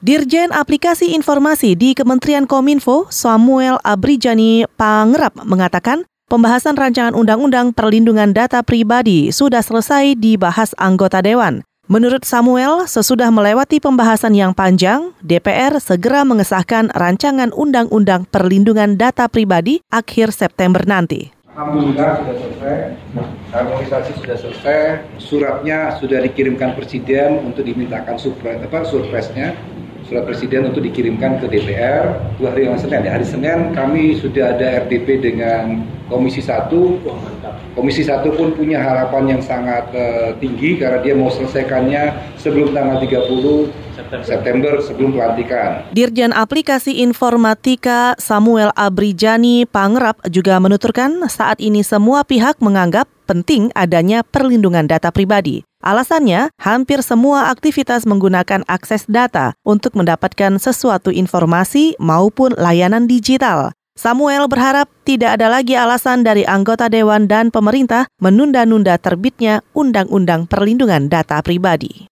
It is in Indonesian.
Dirjen Aplikasi Informasi di Kementerian Kominfo, Samuel Abrijani Pangerap mengatakan, pembahasan rancangan Undang-Undang Perlindungan Data Pribadi sudah selesai dibahas anggota Dewan. Menurut Samuel, sesudah melewati pembahasan yang panjang, DPR segera mengesahkan rancangan Undang-Undang Perlindungan Data Pribadi akhir September nanti. Alhamdulillah sudah selesai, harmonisasi sudah selesai, suratnya sudah dikirimkan Presiden untuk dimintakan surprise-nya surat presiden untuk dikirimkan ke DPR dua hari yang Senin. Ya hari Senin kami sudah ada RDP dengan Komisi 1 Komisi 1 pun punya harapan yang sangat uh, tinggi karena dia mau selesaikannya sebelum tanggal 30 September, September sebelum pelantikan. Dirjen Aplikasi Informatika Samuel Abrijani Pangerap juga menuturkan saat ini semua pihak menganggap penting adanya perlindungan data pribadi. Alasannya, hampir semua aktivitas menggunakan akses data untuk mendapatkan sesuatu informasi maupun layanan digital. Samuel berharap tidak ada lagi alasan dari anggota dewan dan pemerintah menunda-nunda terbitnya Undang-Undang Perlindungan Data Pribadi.